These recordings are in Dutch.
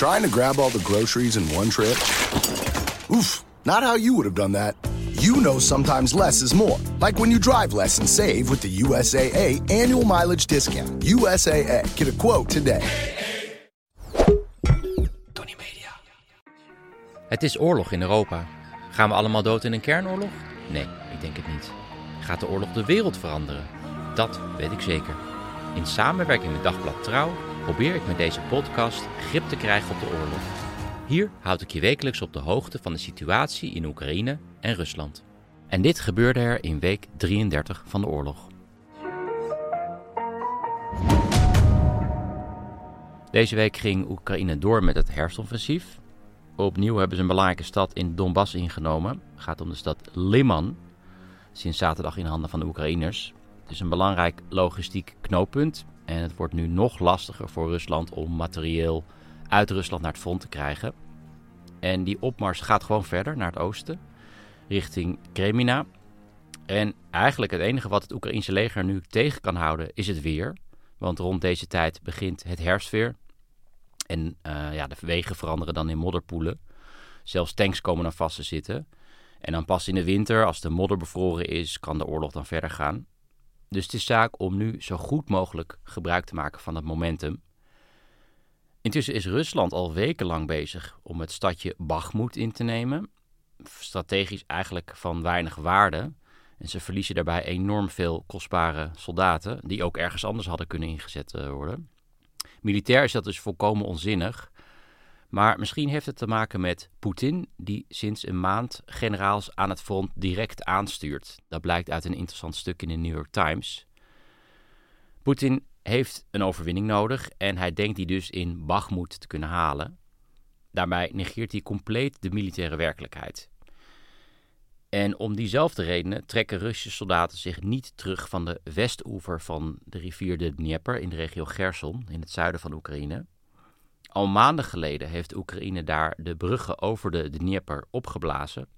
Trying to grab all the groceries in one trip? Oof, not how you would have done that. You know sometimes less is more. Like when you drive less and save with the USAA annual mileage discount. USAA, get a quote today. Tony Media. Het is oorlog in Europa. Gaan we allemaal dood in een kernoorlog? Nee, ik denk het niet. Gaat de oorlog de wereld veranderen? Dat weet ik zeker. In samenwerking met Dagblad Trouw probeer ik met deze podcast grip te krijgen op de oorlog. Hier houd ik je wekelijks op de hoogte van de situatie in Oekraïne en Rusland. En dit gebeurde er in week 33 van de oorlog. Deze week ging Oekraïne door met het herfstoffensief. Opnieuw hebben ze een belangrijke stad in Donbass ingenomen. Het gaat om de stad Liman, sinds zaterdag in handen van de Oekraïners. Het is een belangrijk logistiek knooppunt en het wordt nu nog lastiger voor Rusland om materieel uit Rusland naar het front te krijgen. En die opmars gaat gewoon verder naar het oosten, richting Kremina. En eigenlijk het enige wat het Oekraïnse leger nu tegen kan houden is het weer. Want rond deze tijd begint het herfstweer. En uh, ja, de wegen veranderen dan in modderpoelen. Zelfs tanks komen dan vast te zitten. En dan pas in de winter, als de modder bevroren is, kan de oorlog dan verder gaan. Dus het is zaak om nu zo goed mogelijk gebruik te maken van dat momentum. Intussen is Rusland al wekenlang bezig om het stadje Bakhmut in te nemen. Strategisch eigenlijk van weinig waarde. En ze verliezen daarbij enorm veel kostbare soldaten, die ook ergens anders hadden kunnen ingezet eh, worden. Militair is dat dus volkomen onzinnig. Maar misschien heeft het te maken met Poetin, die sinds een maand generaals aan het front direct aanstuurt. Dat blijkt uit een interessant stuk in de New York Times. Poetin heeft een overwinning nodig en hij denkt die dus in Bakhmut te kunnen halen. Daarbij negeert hij compleet de militaire werkelijkheid. En om diezelfde redenen trekken Russische soldaten zich niet terug van de westoever van de rivier de Dnieper in de regio Gerson in het zuiden van Oekraïne. Al maanden geleden heeft Oekraïne daar de bruggen over de Dnieper opgeblazen.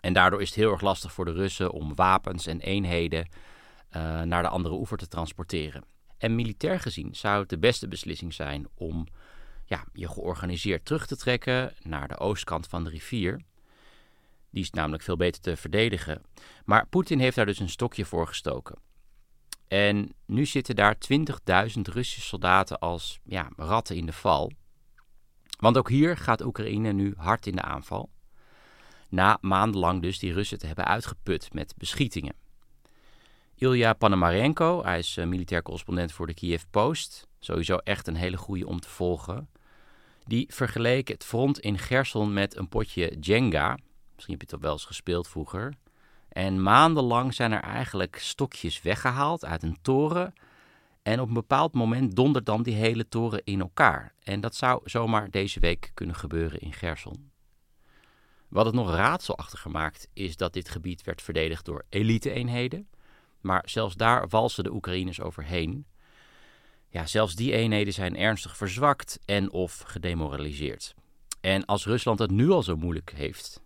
En daardoor is het heel erg lastig voor de Russen om wapens en eenheden uh, naar de andere oever te transporteren. En militair gezien zou het de beste beslissing zijn om ja, je georganiseerd terug te trekken naar de oostkant van de rivier. Die is namelijk veel beter te verdedigen. Maar Poetin heeft daar dus een stokje voor gestoken. En nu zitten daar 20.000 Russische soldaten als ja, ratten in de val. Want ook hier gaat Oekraïne nu hard in de aanval. Na maandenlang dus die Russen te hebben uitgeput met beschietingen. Ilya Panamarenko, hij is uh, militair correspondent voor de Kiev Post. Sowieso echt een hele goede om te volgen. Die vergeleek het front in Gerson met een potje Jenga. Misschien heb je het wel eens gespeeld vroeger. En maandenlang zijn er eigenlijk stokjes weggehaald uit een toren. En op een bepaald moment dondert dan die hele toren in elkaar. En dat zou zomaar deze week kunnen gebeuren in Gerson. Wat het nog raadselachtiger maakt, is dat dit gebied werd verdedigd door elite-eenheden. Maar zelfs daar walsen de Oekraïners overheen. Ja, zelfs die eenheden zijn ernstig verzwakt en of gedemoraliseerd. En als Rusland het nu al zo moeilijk heeft,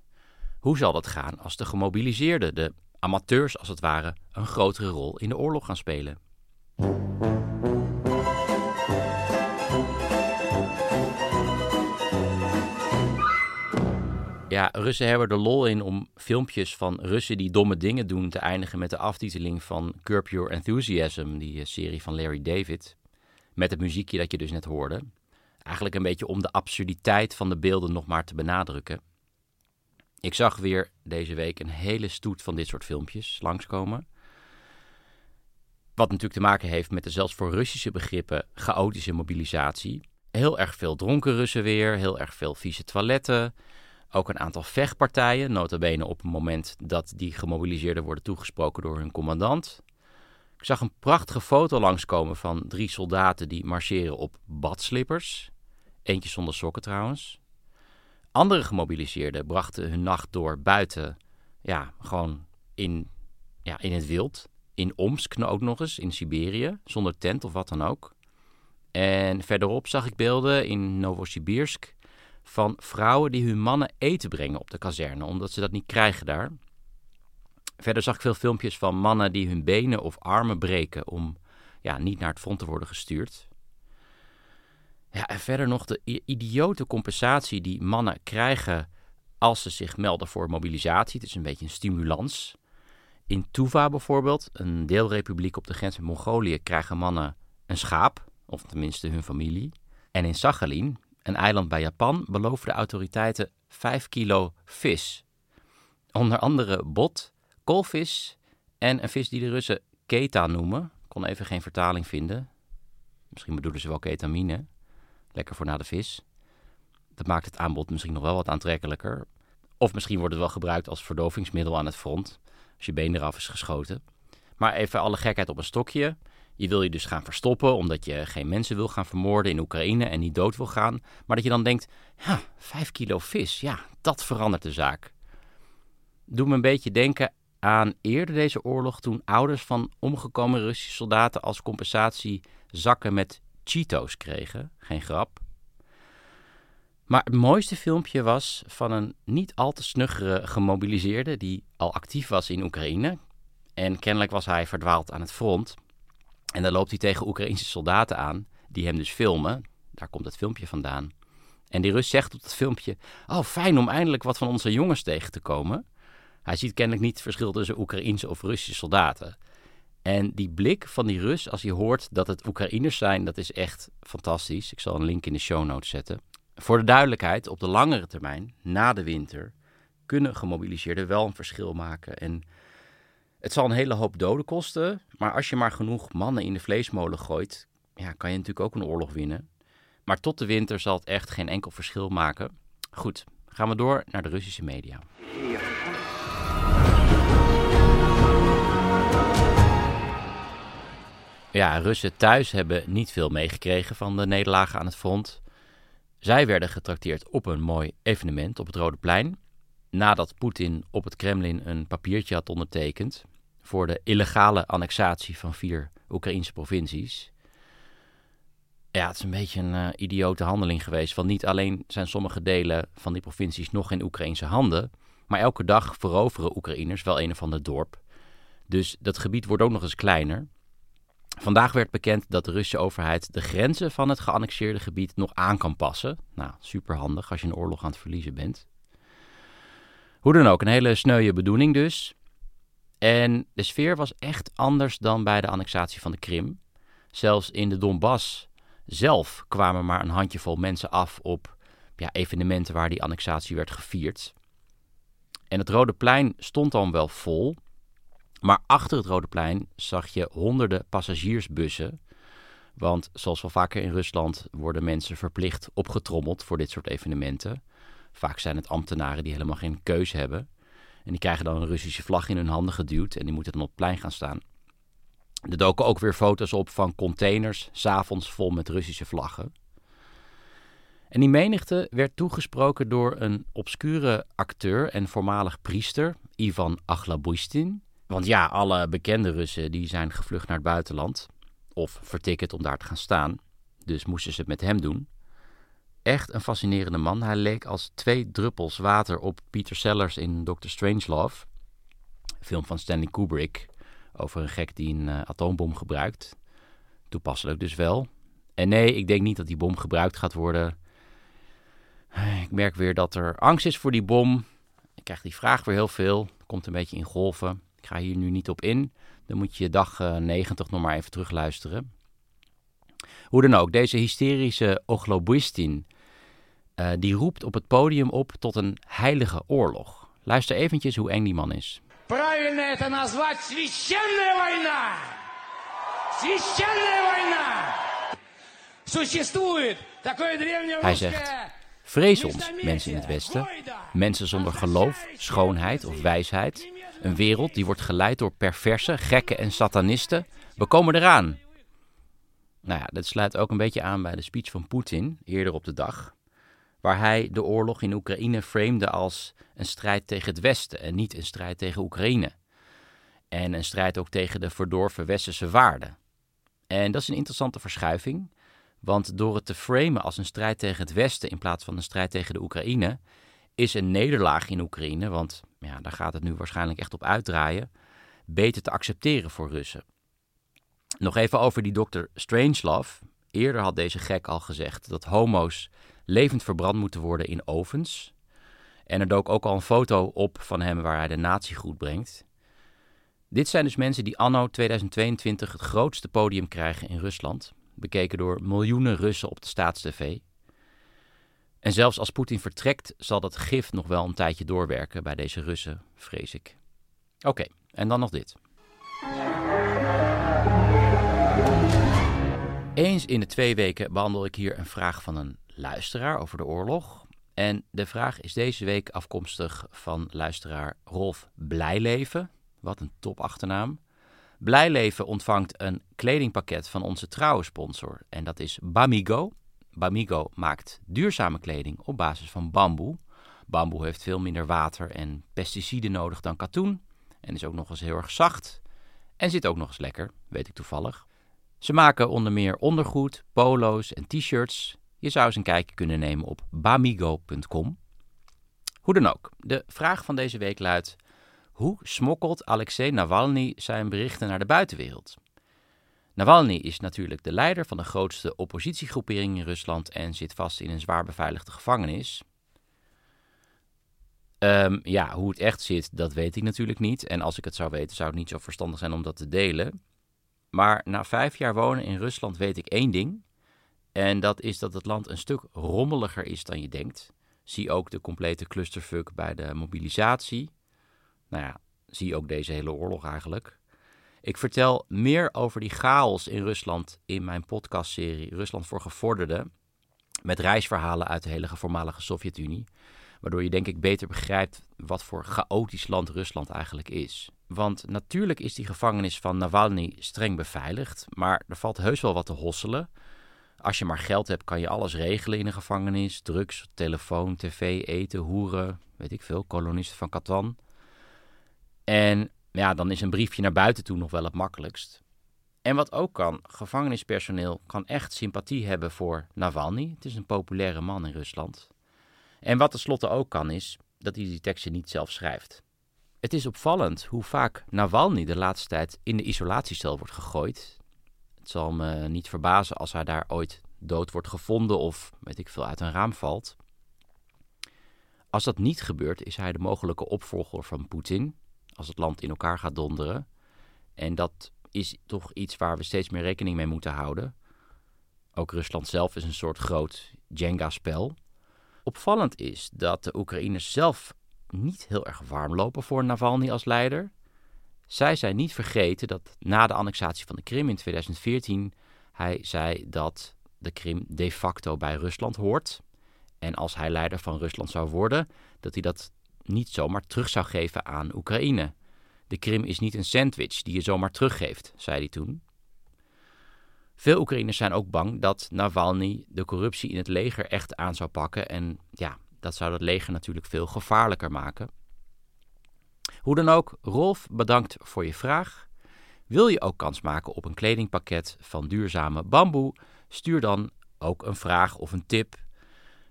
hoe zal dat gaan als de gemobiliseerden, de amateurs als het ware, een grotere rol in de oorlog gaan spelen? Ja, Russen hebben er lol in om filmpjes van Russen die domme dingen doen te eindigen met de aftiteling van Curb Your Enthusiasm, die eh, serie van Larry David. Met het muziekje dat je dus net hoorde. Eigenlijk een beetje om de absurditeit van de beelden nog maar te benadrukken. Ik zag weer deze week een hele stoet van dit soort filmpjes langskomen. Wat natuurlijk te maken heeft met de zelfs voor Russische begrippen chaotische mobilisatie. Heel erg veel dronken Russen weer, heel erg veel vieze toiletten. Ook een aantal vechtpartijen, nota bene op het moment dat die gemobiliseerden worden toegesproken door hun commandant. Ik zag een prachtige foto langskomen van drie soldaten die marcheren op badslippers. Eentje zonder sokken trouwens. Andere gemobiliseerden brachten hun nacht door buiten, ja, gewoon in, ja, in het wild. In Omsk ook nog eens, in Siberië, zonder tent of wat dan ook. En verderop zag ik beelden in Novosibirsk van vrouwen die hun mannen eten brengen op de kazerne, omdat ze dat niet krijgen daar. Verder zag ik veel filmpjes van mannen die hun benen of armen breken om ja, niet naar het front te worden gestuurd. Ja, en verder nog de idiote compensatie die mannen krijgen als ze zich melden voor mobilisatie. Het is een beetje een stimulans. In Tuva bijvoorbeeld, een deelrepubliek op de grens met Mongolië, krijgen mannen een schaap, of tenminste hun familie. En in Sakhalin, een eiland bij Japan, beloven de autoriteiten 5 kilo vis. Onder andere bot, koolvis en een vis die de Russen keta noemen. Ik kon even geen vertaling vinden. Misschien bedoelen ze wel ketamine. Lekker voor na de vis. Dat maakt het aanbod misschien nog wel wat aantrekkelijker. Of misschien wordt het wel gebruikt als verdovingsmiddel aan het front. Als je been eraf is geschoten. Maar even alle gekheid op een stokje. Je wil je dus gaan verstoppen omdat je geen mensen wil gaan vermoorden in Oekraïne en niet dood wil gaan. Maar dat je dan denkt, ja, vijf kilo vis, ja, dat verandert de zaak. Doe me een beetje denken aan eerder deze oorlog toen ouders van omgekomen Russische soldaten als compensatie zakken met Cheetos kregen. Geen grap. Maar het mooiste filmpje was van een niet al te snuggere gemobiliseerde die al actief was in Oekraïne. En kennelijk was hij verdwaald aan het front. En dan loopt hij tegen Oekraïnse soldaten aan, die hem dus filmen. Daar komt het filmpje vandaan. En die Rus zegt op het filmpje: Oh, fijn om eindelijk wat van onze jongens tegen te komen. Hij ziet kennelijk niet het verschil tussen Oekraïnse of Russische soldaten. En die blik van die Rus, als hij hoort dat het Oekraïners zijn, dat is echt fantastisch. Ik zal een link in de show notes zetten. Voor de duidelijkheid, op de langere termijn, na de winter, kunnen gemobiliseerden wel een verschil maken. En het zal een hele hoop doden kosten, maar als je maar genoeg mannen in de vleesmolen gooit, ja, kan je natuurlijk ook een oorlog winnen. Maar tot de winter zal het echt geen enkel verschil maken. Goed, gaan we door naar de Russische media. Ja, Russen thuis hebben niet veel meegekregen van de nederlagen aan het front. Zij werden getrakteerd op een mooi evenement op het Rode Plein. Nadat Poetin op het Kremlin een papiertje had ondertekend voor de illegale annexatie van vier Oekraïnse provincies. Ja, het is een beetje een uh, idiote handeling geweest. Want niet alleen zijn sommige delen van die provincies nog in Oekraïnse handen, maar elke dag veroveren Oekraïners wel een of ander dorp. Dus dat gebied wordt ook nog eens kleiner. Vandaag werd bekend dat de Russische overheid de grenzen van het geannexeerde gebied nog aan kan passen. Nou, superhandig als je een oorlog aan het verliezen bent. Hoe dan ook, een hele sneuwe bedoeling dus. En de sfeer was echt anders dan bij de annexatie van de Krim. Zelfs in de Donbass zelf kwamen maar een handjevol mensen af op ja, evenementen waar die annexatie werd gevierd. En het Rode Plein stond dan wel vol. Maar achter het Rode Plein zag je honderden passagiersbussen. Want zoals wel vaker in Rusland worden mensen verplicht opgetrommeld voor dit soort evenementen. Vaak zijn het ambtenaren die helemaal geen keuze hebben. En die krijgen dan een Russische vlag in hun handen geduwd en die moeten dan op het plein gaan staan. Er doken ook weer foto's op van containers, s'avonds vol met Russische vlaggen. En die menigte werd toegesproken door een obscure acteur en voormalig priester, Ivan Aglabuistin. Want ja, alle bekende Russen die zijn gevlucht naar het buitenland. Of vertikkerd om daar te gaan staan. Dus moesten ze het met hem doen. Echt een fascinerende man. Hij leek als twee druppels water op Peter Sellers in Doctor Strangelove. Film van Stanley Kubrick. Over een gek die een uh, atoombom gebruikt. Toepasselijk dus wel. En nee, ik denk niet dat die bom gebruikt gaat worden. Ik merk weer dat er angst is voor die bom. Ik krijg die vraag weer heel veel. Komt een beetje in golven. Ik ga hier nu niet op in. Dan moet je dag 90 eh, nog maar even terugluisteren. Hoe dan ook, deze hysterische Oglobistin, uh, die roept op het podium op tot een heilige oorlog. Luister eventjes hoe eng die man is. Правильно это назвать священная война! Священная война! Существует такое древнее Hij zegt, vrees ons, mensen in het Westen, mensen zonder geloof, schoonheid of wijsheid, een wereld die wordt geleid door perverse, gekken en satanisten, We komen eraan. Nou ja, dat sluit ook een beetje aan bij de speech van Poetin eerder op de dag, waar hij de oorlog in Oekraïne framede als een strijd tegen het Westen en niet een strijd tegen Oekraïne. En een strijd ook tegen de verdorven westerse waarden. En dat is een interessante verschuiving, want door het te framen als een strijd tegen het Westen in plaats van een strijd tegen de Oekraïne, is een nederlaag in Oekraïne, want ja, daar gaat het nu waarschijnlijk echt op uitdraaien, beter te accepteren voor Russen. Nog even over die dokter Strangelove. Eerder had deze gek al gezegd dat homo's levend verbrand moeten worden in ovens. En er dook ook al een foto op van hem waar hij de natiegroet brengt. Dit zijn dus mensen die anno 2022 het grootste podium krijgen in Rusland, bekeken door miljoenen Russen op de staatstv. En zelfs als Poetin vertrekt, zal dat gif nog wel een tijdje doorwerken bij deze Russen, vrees ik. Oké, en dan nog dit. Eens in de twee weken behandel ik hier een vraag van een luisteraar over de oorlog. En de vraag is deze week afkomstig van luisteraar Rolf Blijleven. Wat een topachternaam. Blijleven ontvangt een kledingpakket van onze trouwe sponsor en dat is Bamigo. Bamigo maakt duurzame kleding op basis van bamboe. Bamboe heeft veel minder water en pesticiden nodig dan katoen en is ook nog eens heel erg zacht en zit ook nog eens lekker, weet ik toevallig. Ze maken onder meer ondergoed, polo's en t-shirts. Je zou eens een kijkje kunnen nemen op bamigo.com. Hoe dan ook, de vraag van deze week luidt: hoe smokkelt Alexei Navalny zijn berichten naar de buitenwereld? Navalny is natuurlijk de leider van de grootste oppositiegroepering in Rusland en zit vast in een zwaar beveiligde gevangenis. Um, ja, hoe het echt zit, dat weet ik natuurlijk niet. En als ik het zou weten, zou het niet zo verstandig zijn om dat te delen. Maar na vijf jaar wonen in Rusland weet ik één ding. En dat is dat het land een stuk rommeliger is dan je denkt. Zie ook de complete clusterfuck bij de mobilisatie. Nou ja, zie ook deze hele oorlog eigenlijk. Ik vertel meer over die chaos in Rusland in mijn podcastserie Rusland voor Gevorderden. Met reisverhalen uit de hele voormalige Sovjet-Unie. Waardoor je denk ik beter begrijpt wat voor chaotisch land Rusland eigenlijk is. Want natuurlijk is die gevangenis van Navalny streng beveiligd, maar er valt heus wel wat te hosselen. Als je maar geld hebt, kan je alles regelen in een gevangenis: drugs, telefoon, tv, eten, hoeren, weet ik veel, kolonisten van Katan. En ja, dan is een briefje naar buiten toe nog wel het makkelijkst. En wat ook kan, gevangenispersoneel kan echt sympathie hebben voor Navalny. Het is een populaire man in Rusland. En wat tenslotte ook kan, is dat hij die teksten niet zelf schrijft. Het is opvallend hoe vaak Navalny de laatste tijd in de isolatiecel wordt gegooid. Het zal me niet verbazen als hij daar ooit dood wordt gevonden of weet ik veel uit een raam valt. Als dat niet gebeurt, is hij de mogelijke opvolger van Poetin als het land in elkaar gaat donderen. En dat is toch iets waar we steeds meer rekening mee moeten houden. Ook Rusland zelf is een soort groot Jenga-spel. Opvallend is dat de Oekraïners zelf niet heel erg warm lopen voor Navalny als leider. Zij zijn niet vergeten dat na de annexatie van de Krim in 2014 hij zei dat de Krim de facto bij Rusland hoort. En als hij leider van Rusland zou worden, dat hij dat niet zomaar terug zou geven aan Oekraïne. De Krim is niet een sandwich die je zomaar teruggeeft, zei hij toen. Veel Oekraïners zijn ook bang dat Navalny de corruptie in het leger echt aan zou pakken. En ja, dat zou het leger natuurlijk veel gevaarlijker maken. Hoe dan ook, Rolf, bedankt voor je vraag. Wil je ook kans maken op een kledingpakket van duurzame bamboe? Stuur dan ook een vraag of een tip.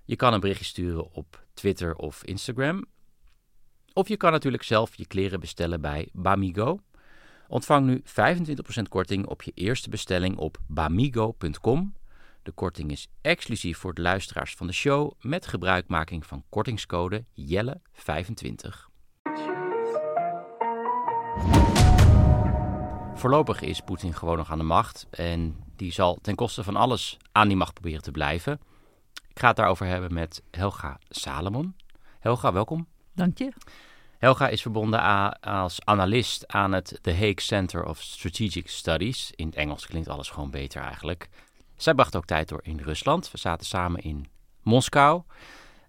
Je kan een berichtje sturen op Twitter of Instagram. Of je kan natuurlijk zelf je kleren bestellen bij Bamigo. Ontvang nu 25% korting op je eerste bestelling op bamigo.com. De korting is exclusief voor de luisteraars van de show met gebruikmaking van kortingscode Jelle25. Voorlopig is Poetin gewoon nog aan de macht en die zal ten koste van alles aan die macht proberen te blijven. Ik ga het daarover hebben met Helga Salomon. Helga, welkom. Dank je. Helga is verbonden als analist aan het The Hague Center of Strategic Studies. In het Engels klinkt alles gewoon beter eigenlijk. Zij bracht ook tijd door in Rusland. We zaten samen in Moskou.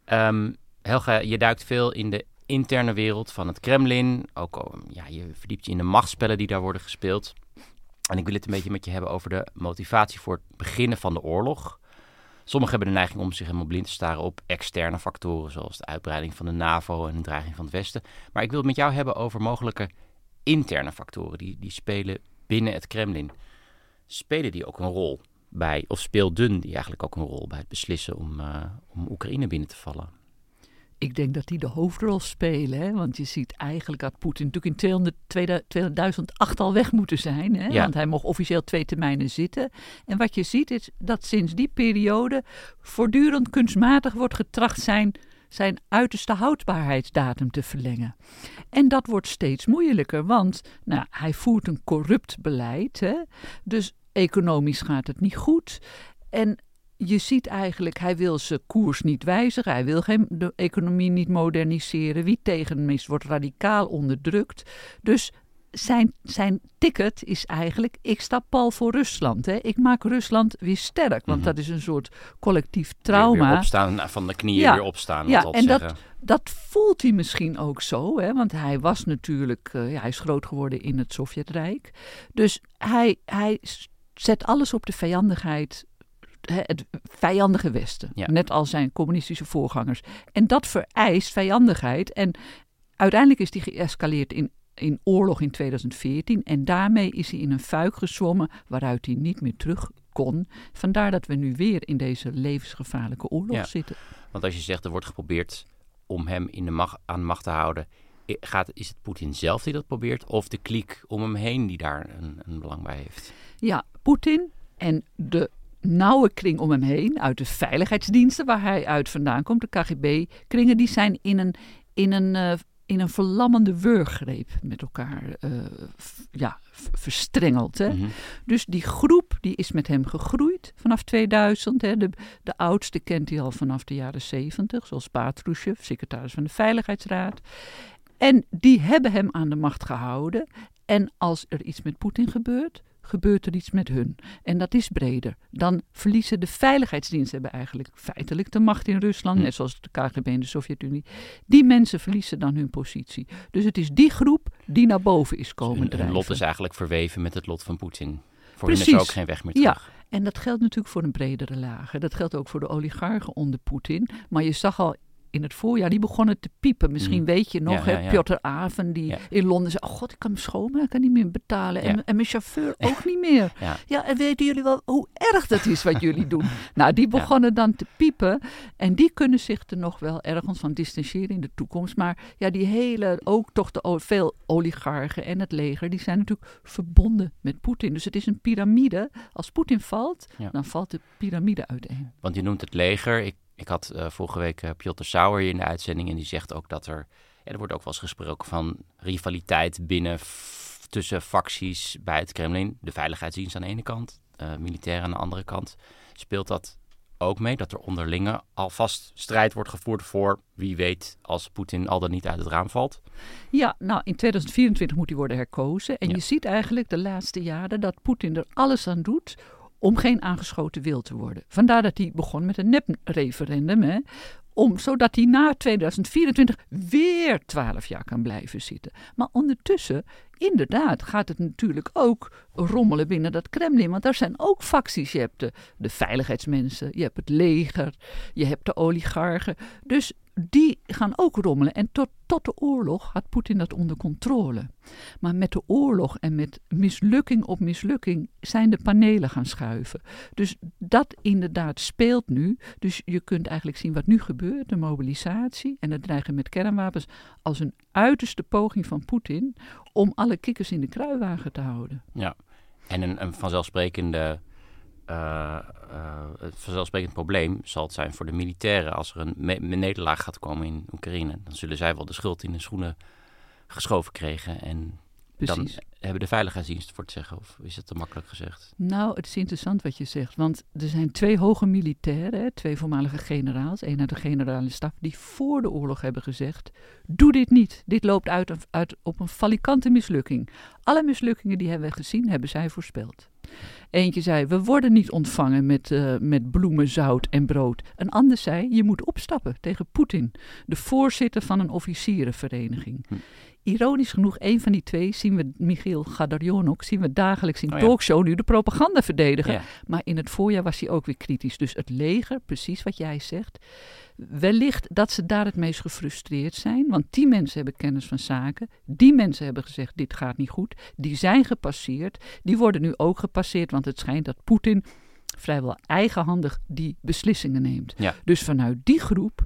Ehm, Helga, je duikt veel in de interne wereld van het Kremlin. Ook ja, je verdiept je in de machtsspellen die daar worden gespeeld. En ik wil het een beetje met je hebben over de motivatie voor het beginnen van de oorlog. Sommigen hebben de neiging om zich helemaal blind te staren op externe factoren, zoals de uitbreiding van de NAVO en de dreiging van het Westen. Maar ik wil het met jou hebben over mogelijke interne factoren die, die spelen binnen het Kremlin. Spelen die ook een rol bij, of speelden die eigenlijk ook een rol bij het beslissen om, uh, om Oekraïne binnen te vallen? Ik denk dat die de hoofdrol spelen. Hè? Want je ziet eigenlijk dat Poetin natuurlijk in 2008 al weg moeten zijn. Hè? Want hij mocht officieel twee termijnen zitten. En wat je ziet is dat sinds die periode voortdurend kunstmatig wordt getracht zijn zijn uiterste houdbaarheidsdatum te verlengen. En dat wordt steeds moeilijker, want nou, hij voert een corrupt beleid. Hè? Dus economisch gaat het niet goed. En je ziet eigenlijk, hij wil zijn koers niet wijzigen. Hij wil geen, de economie niet moderniseren. Wie tegen hem is, wordt radicaal onderdrukt. Dus zijn, zijn ticket is eigenlijk: ik sta pal voor Rusland. Hè. Ik maak Rusland weer sterk. Want mhm. dat is een soort collectief trauma. Weer, opstaan van de knieën, weer opstaan. Ja, en dat, dat voelt hij misschien ook zo. Hè, want hij was natuurlijk, uh, ja, hij is groot geworden in het Sovjetrijk. Dus hij, hij zet alles op de vijandigheid het vijandige Westen. Net als zijn communistische voorgangers. En dat vereist vijandigheid. En uiteindelijk is die geëscaleerd in, in oorlog in 2014. En daarmee is hij in een fuik gezwommen waaruit hij niet meer terug kon. Vandaar dat we nu weer in deze levensgevaarlijke oorlog zitten. Want als je zegt er wordt geprobeerd om hem in de macht, aan macht te houden. Gaat, is het Poetin zelf die dat probeert? Of de kliek om hem heen die daar een, een belang bij heeft? Ja, Poetin en de nauwe kring om hem heen, uit de veiligheidsdiensten waar hij uit vandaan komt, de KGB-kringen, die zijn in een, in een, uh, in een verlammende wurggreep met elkaar uh, ja, verstrengeld. Hè? Mhm. Dus die groep die is met hem gegroeid vanaf 2000. Hè? De, de oudste kent hij al vanaf de jaren 70, zoals Patrushev, secretaris van de Veiligheidsraad. En die hebben hem aan de macht gehouden. En als er iets met Poetin gebeurt, gebeurt er iets met hun. En dat is breder. Dan verliezen de veiligheidsdiensten hebben eigenlijk feitelijk de macht in Rusland, hm. net zoals de KGB in de Sovjet-Unie. Die mensen verliezen dan hun positie. Dus het is die groep die naar boven is komen dus drijven. Het lot is eigenlijk verweven met het lot van Poetin. Voor Precies. hen is ook geen weg meer terug. Ja, en dat geldt natuurlijk voor een bredere lagen. Dat geldt ook voor de oligarchen onder Poetin. Maar je zag al in het voorjaar, die begonnen te piepen. Misschien mm. weet je nog, ja, Piotr Aven, die in Londen zei, oh god, ik kan mijn schoonmaker niet meer betalen. En, en, mijn chauffeur ook niet meer. Ja. en weten jullie wel hoe erg dat is wat jullie doen? Nou, die begonnen dan te piepen. En die kunnen zich er nog wel ergens van distancieren in de toekomst. Maar ja, die hele, ook toch de, veel oligarchen en het leger, die zijn natuurlijk verbonden met Poetin. Dus het is een piramide. Als Poetin valt, dan valt de piramide uiteen. Want je noemt het leger. Ik ik had uh, vorige week uh, Piotr Sauer hier in de uitzending en die zegt ook dat er, ja, er wordt ook wel eens gesproken van rivaliteit binnen tussen facties bij het Kremlin. De veiligheidsdienst aan de ene kant, uh, militair aan de andere kant. Speelt dat ook mee dat er onderlinge alvast strijd wordt gevoerd voor wie weet als Poetin al dan niet uit het raam valt? Ja, nou in 2024 moet hij worden herkozen. En je ziet eigenlijk de laatste jaren dat Poetin er alles aan doet om geen aangeschoten wil te worden. Vandaar dat hij begon met een nep-referendum, om, zodat hij na 2024 weer twaalf jaar kan blijven zitten. Maar ondertussen, inderdaad, gaat het natuurlijk ook rommelen binnen dat Kremlin. Want daar zijn ook facties. Je hebt de veiligheidsmensen, je hebt het leger, je hebt de oligarchen. Dus die gaan ook rommelen. En tot, tot de oorlog had Poetin dat onder controle. Maar met de oorlog en met mislukking op mislukking zijn de panelen gaan schuiven. Dus dat inderdaad speelt nu. Dus je kunt eigenlijk zien wat nu gebeurt, de mobilisatie en het dreigen met kernwapens, als een uiterste poging van Poetin om alle kikkers in de kruiwagen te houden. Ja, en een, een vanzelfsprekende uh, het vanzelfsprekend probleem zal het zijn voor de militairen als er een, nederlaag gaat komen in Oekraïne. Dan zullen zij wel de schuld in de schoenen geschoven krijgen en dan hebben de veiligheidsdiensten voor te zeggen. Of is het te makkelijk gezegd? Nou, het is interessant wat je zegt. Want er zijn twee hoge militairen, twee voormalige generaals, één uit de generale staf, die voor de oorlog hebben gezegd: Doe dit niet. Dit loopt uit, uit op een falikante mislukking. Alle mislukkingen die hebben we gezien, hebben zij voorspeld. Eentje zei, we worden niet ontvangen met, uh, met bloemen, zout en brood. Een ander zei, je moet opstappen tegen Poetin, de voorzitter van een officierenvereniging. Hm. Ironisch genoeg, een van die twee zien we, Michiel Gadarionok, zien we dagelijks in Oh ja. talkshow nu de propaganda verdedigen. Ja. Maar in het voorjaar was hij ook weer kritisch. Dus het leger, precies wat jij zegt. Wellicht dat ze daar het meest gefrustreerd zijn. Want die mensen hebben kennis van zaken. Die mensen hebben gezegd: dit gaat niet goed. Die zijn gepasseerd. Die worden nu ook gepasseerd. Want het schijnt dat Poetin vrijwel eigenhandig die beslissingen neemt. Ja. Dus vanuit die groep.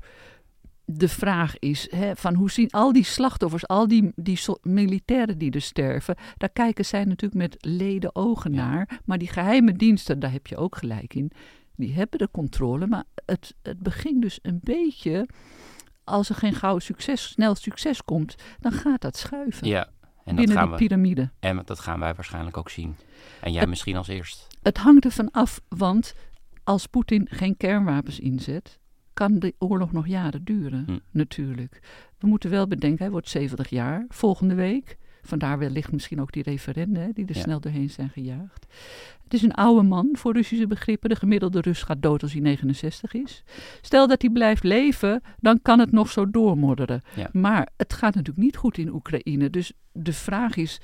De vraag is: hè, van hoe zien al die slachtoffers, al die, die militairen die er sterven, daar kijken zij natuurlijk met leden ogen Ja. naar. Maar die geheime diensten, daar heb je ook gelijk in, die hebben de controle. Maar het, het begint dus een beetje. Als er geen gauw succes, snel succes komt, dan gaat dat schuiven Ja, en dat, binnen gaan die we, piramide. en dat gaan wij waarschijnlijk ook zien. En jij Het- misschien als eerst. Het hangt ervan af, want als Poetin geen kernwapens inzet, kan de oorlog nog jaren duren, Hm. natuurlijk. We moeten wel bedenken, hij wordt 70 jaar volgende week. Vandaar wellicht misschien ook die referenda hè, die er Ja. snel doorheen zijn gejaagd. Het is een oude man voor Russische begrippen. De gemiddelde Rus gaat dood als hij 69 is. Stel dat hij blijft leven, dan kan het nog zo doormodderen. Ja. Maar het gaat natuurlijk niet goed in Oekraïne. Dus de vraag is,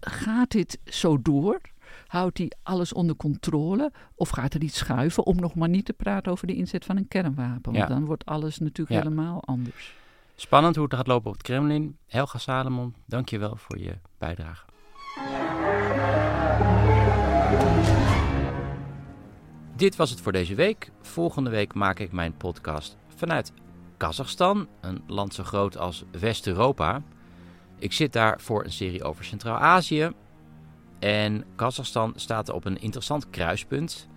gaat dit zo door? Houdt hij alles onder controle? Of gaat er iets schuiven om nog maar niet te praten over de inzet van een kernwapen? Want Ja. dan wordt alles natuurlijk Ja. helemaal anders. Spannend hoe het gaat lopen op het Kremlin. Helga Salomon, dank je wel voor je bijdrage. Dit was het voor deze week. Volgende week maak ik mijn podcast vanuit Kazachstan, een land zo groot als West-Europa. Ik zit daar voor een serie over Centraal-Azië. En Kazachstan staat op een interessant kruispunt.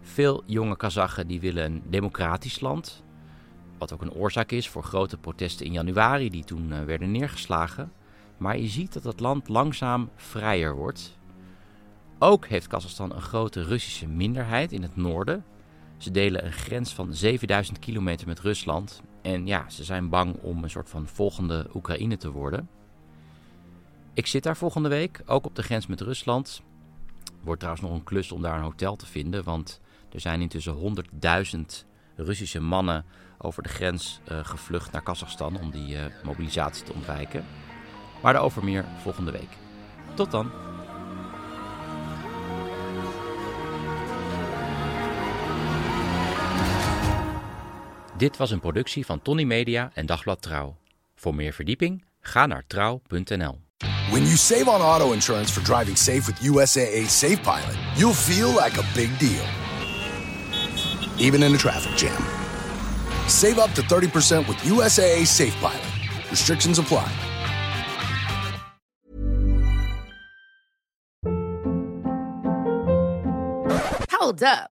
Veel jonge Kazachen die willen een democratisch land. Wat ook een oorzaak is voor grote protesten in januari die toen eh, werden neergeslagen. Maar je ziet dat het land langzaam vrijer wordt. Ook heeft Kazachstan een grote Russische minderheid in het noorden. Ze delen een grens van 7000 kilometer met Rusland. En ja, ze zijn bang om een soort van volgende Oekraïne te worden. Ik zit daar volgende week, ook op de grens met Rusland. Wordt trouwens nog een klus om daar een hotel te vinden, want er zijn intussen 100.000 Russische mannen over de grens eh, gevlucht naar Kazachstan om die eh, mobilisatie te ontwijken. Maar daarover meer volgende week. Tot dan. Dit was een productie van Tony Media en Dagblad Trouw. Voor meer verdieping ga naar trouw.nl. When you save on auto insurance for driving safe with USAA Safe Pilot, you'll feel like a big deal. Even in a traffic jam. Save up to 30% with USAA Safe Pilot. Restrictions apply. Hold up.